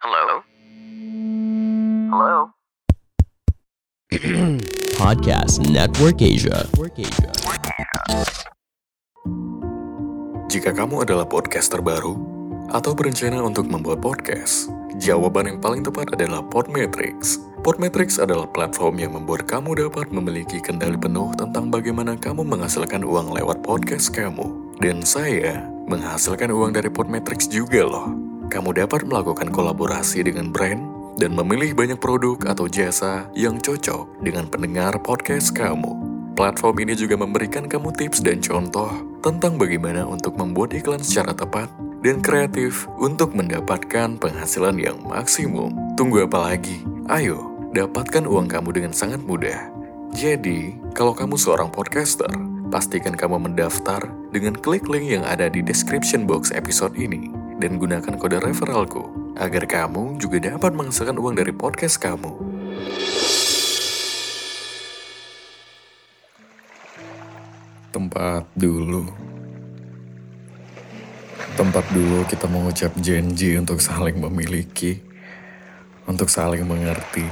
Hello? Hello? Podcast Network Asia. Jika kamu adalah podcaster baru atau berencana untuk membuat podcast, jawaban yang paling tepat adalah Podmetrics. Podmetrics adalah platform yang membuat kamu dapat memiliki kendali penuh tentang bagaimana kamu menghasilkan uang lewat podcast kamu. Dan saya menghasilkan uang dari Podmetrics juga loh. Kamu dapat melakukan kolaborasi dengan brand dan memilih banyak produk atau jasa yang cocok dengan pendengar podcast kamu. Platform ini juga memberikan kamu tips dan contoh tentang bagaimana untuk membuat iklan secara tepat dan kreatif untuk mendapatkan penghasilan yang maksimum. Tunggu apa lagi? Ayo, dapatkan uang kamu dengan sangat mudah. Jadi, kalau kamu seorang podcaster, pastikan kamu mendaftar dengan klik link yang ada di description box episode ini dan gunakan kode referralku agar kamu juga dapat menghasilkan uang dari podcast kamu. Tempat dulu. Tempat dulu kita mengucap janji untuk saling memiliki, untuk saling mengerti.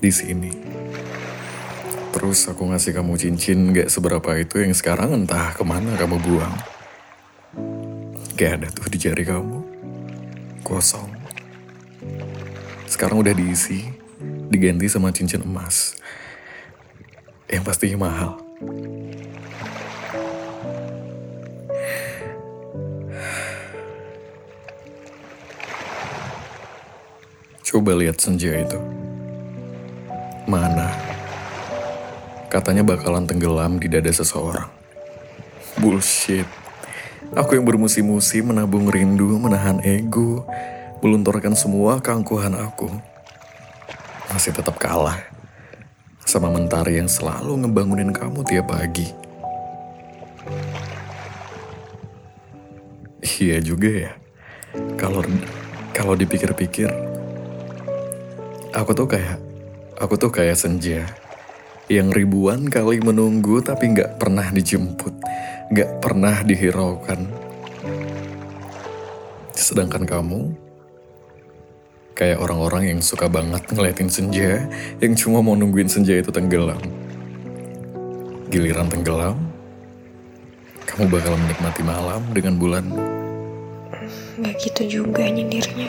Di sini. Terus aku ngasih kamu cincin gak seberapa itu yang sekarang entah ke mana kamu buang. Gak ada tuh di jari kamu. Kosong. Sekarang udah diisi, diganti sama cincin emas. Yang pastinya mahal. Coba lihat senja itu. Mana? Katanya bakalan tenggelam di dada seseorang. Bullshit. Aku yang bermusim-musim menabung rindu, menahan ego, melunturkan semua keangkuhan aku. Masih tetap kalah sama mentari yang selalu ngebangunin kamu tiap pagi. Iya juga ya. Kalau kalau dipikir-pikir, aku tuh kayak aku tuh kayak senja yang ribuan kali menunggu tapi nggak pernah dijemput, nggak pernah dihiraukan. Sedangkan kamu kayak orang-orang yang suka banget ngeliatin senja yang cuma mau nungguin senja itu tenggelam. Giliran tenggelam, kamu bakal menikmati malam dengan bulan. Gak gitu juga nyindirnya.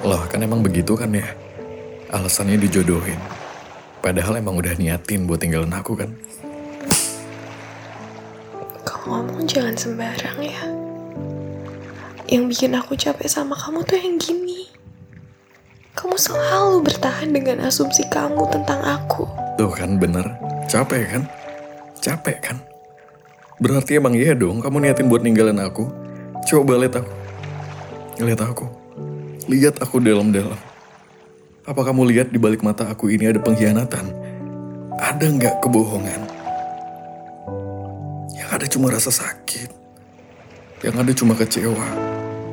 Loh, kan emang begitu kan ya? Alasannya dijodohin. Padahal emang udah niatin buat tinggalin aku kan? Ngomong jangan sembarang ya. Yang bikin aku capek sama kamu tuh yang gini. Kamu selalu bertahan dengan asumsi kamu tentang aku. Tuh kan bener, capek kan? Capek kan? Berarti emang iya dong kamu niatin buat ninggalin aku. Coba lihat aku. Lihat aku. Lihat aku dalam-dalam. Apa kamu lihat di balik mata aku ini ada pengkhianatan? Ada nggak kebohongan? Yang ada cuma rasa sakit. Yang ada cuma kecewa.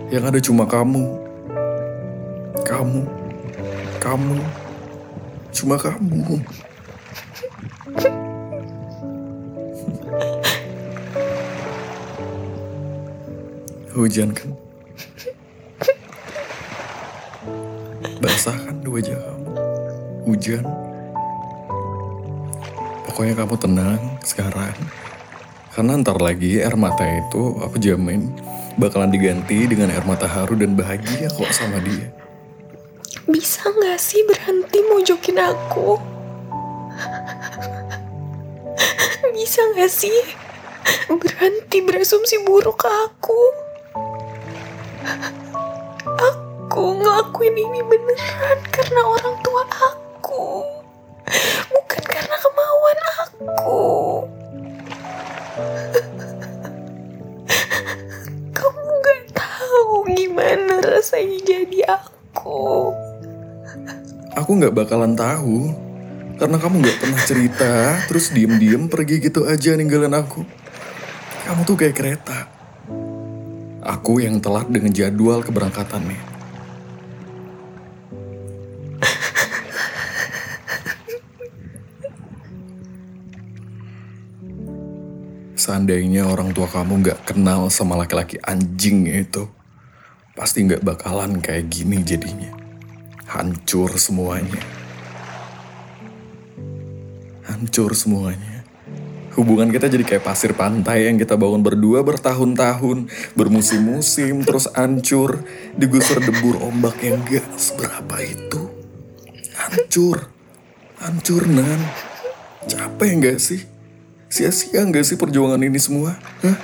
Yang ada cuma kamu. Kamu. Kamu. Cuma kamu. Hujan kan? Basah kan wajah kamu? Hujan. Pokoknya kamu tenang sekarang. Karena ntar lagi air mata itu aku jamin bakalan diganti dengan air mata haru dan bahagia kok sama dia. Bisa gak sih berhenti mojokin aku? Bisa gak sih berhenti berasumsi buruk ke aku? Aku ngelakuin ini beneran karena orang tua aku. Bukan karena kemauan aku. Gimana rasanya jadi aku. Aku nggak bakalan tahu. Karena kamu nggak pernah cerita, terus diem-diem pergi gitu aja ninggalin aku. Kamu tuh kayak kereta. Aku yang telat dengan jadwal keberangkatannya. Seandainya orang tua kamu nggak kenal sama laki-laki anjing itu, pasti nggak bakalan kayak gini jadinya. Hancur semuanya. Hancur semuanya. Hubungan kita jadi kayak pasir pantai yang kita bangun berdua bertahun-tahun, bermusim-musim, terus hancur, digusur debur ombak yang gak seberapa itu. Hancur. Hancur, Nan. Capek nggak sih? Sia-sia nggak sih perjuangan ini semua? Hah?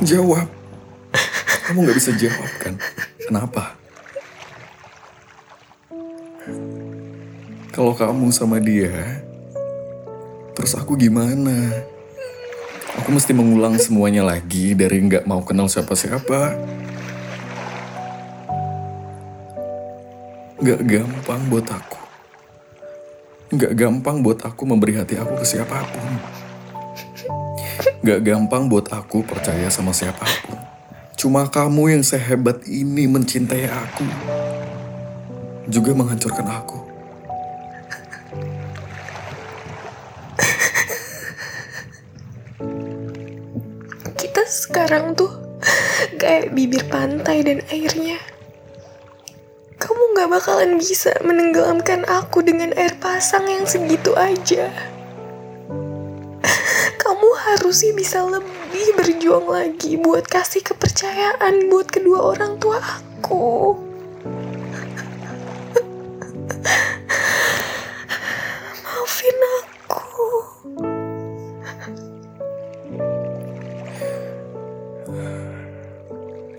Jawab. Kamu nggak bisa jawab kan? Kenapa? Kalau kamu sama dia, terus aku gimana? Aku mesti mengulang semuanya lagi dari nggak mau kenal siapa-siapa. Nggak gampang buat aku. Nggak gampang buat aku memberi hati aku ke siapa pun. Nggak gampang buat aku percaya sama siapa pun. Cuma kamu yang sehebat ini mencintai aku. Juga menghancurkan aku. Kita sekarang tuh kayak bibir pantai dan airnya. Kamu gak bakalan bisa menenggelamkan aku dengan air pasang yang segitu aja. Kamu harusnya bisa lebih berjuang lagi buat kasih kepercayaan buat kedua orang tua aku. Maafin aku.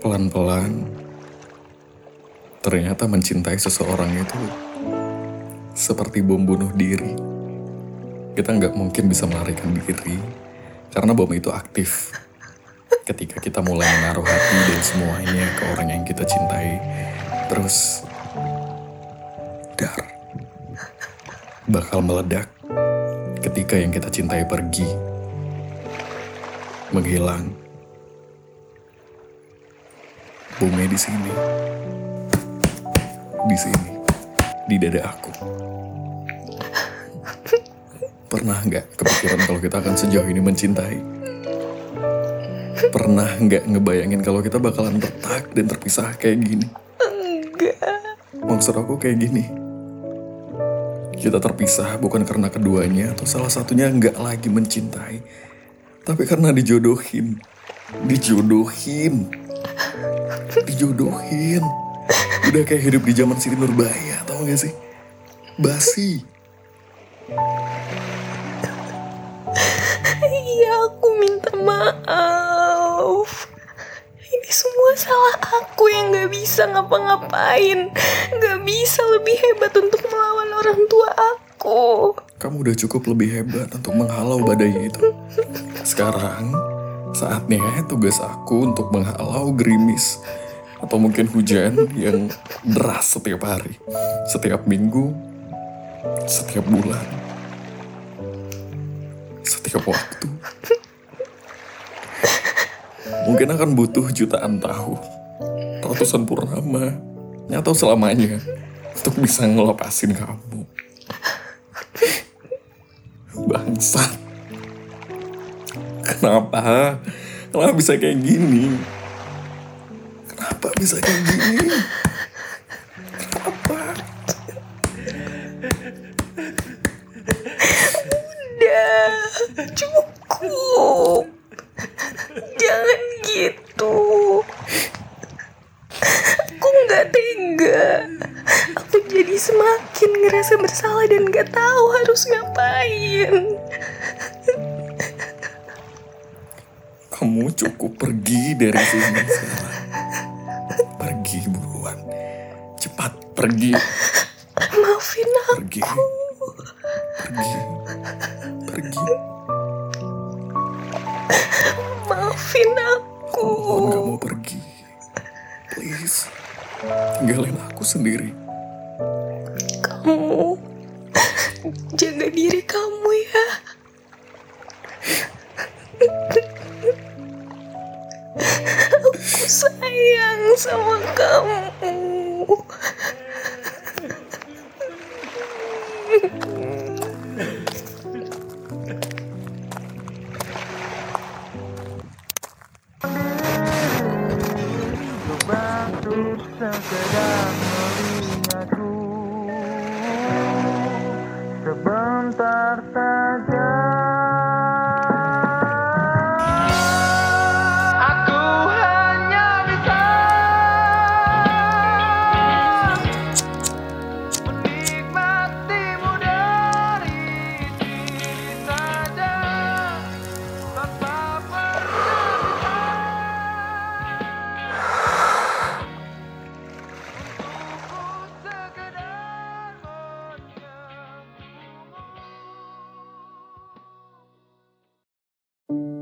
Pelan-pelan, ternyata mencintai seseorang itu seperti bom bunuh diri. Kita nggak mungkin bisa melarikan diri karena bom itu aktif. Ketika kita mulai menaruh hati dan semuanya ke orang yang kita cintai, terus dar bakal meledak ketika yang kita cintai pergi, menghilang. Bomnya di sini. Di sini. Di dada aku. Pernah nggak kepikiran kalau kita akan sejauh ini mencintai? Pernah nggak ngebayangin kalau kita bakalan retak dan terpisah kayak gini? Enggak. Maksud aku kayak gini. Kita terpisah bukan karena keduanya atau salah satunya nggak lagi mencintai. Tapi karena dijodohin. Dijodohin. Dijodohin. Udah kayak hidup di zaman Siti Nurbaya, tau gak sih? Basi. Aku minta maaf. Ini semua salah aku yang gak bisa ngapa-ngapain. Gak bisa lebih hebat untuk melawan orang tua aku. Kamu udah cukup lebih hebat untuk menghalau badai itu. Sekarang, saatnya tugas aku untuk menghalau gerimis. Atau mungkin hujan yang deras setiap hari. Setiap minggu. Setiap bulan. Setiap waktu. Mungkin akan butuh jutaan tahun. Ratusan purnama. Atau selamanya. Untuk bisa ngelepasin kamu. Bangsat. Kenapa? Kenapa bisa kayak gini? Kenapa bisa kayak gini? Cukup. Jangan gitu. Aku nggak tega. Aku jadi semakin ngerasa bersalah dan nggak tahu harus ngapain. Kamu cukup pergi dari sini. Pergi buruan. Cepat pergi. Maafin Pergi. aku. Pergi. Pergi. Maafin aku. Mohon kamu pergi. Please. Tinggalin aku sendiri. Kamu jaga diri kamu ya. Aku sayang sama kamu. Sekedar melihatku. Sebentar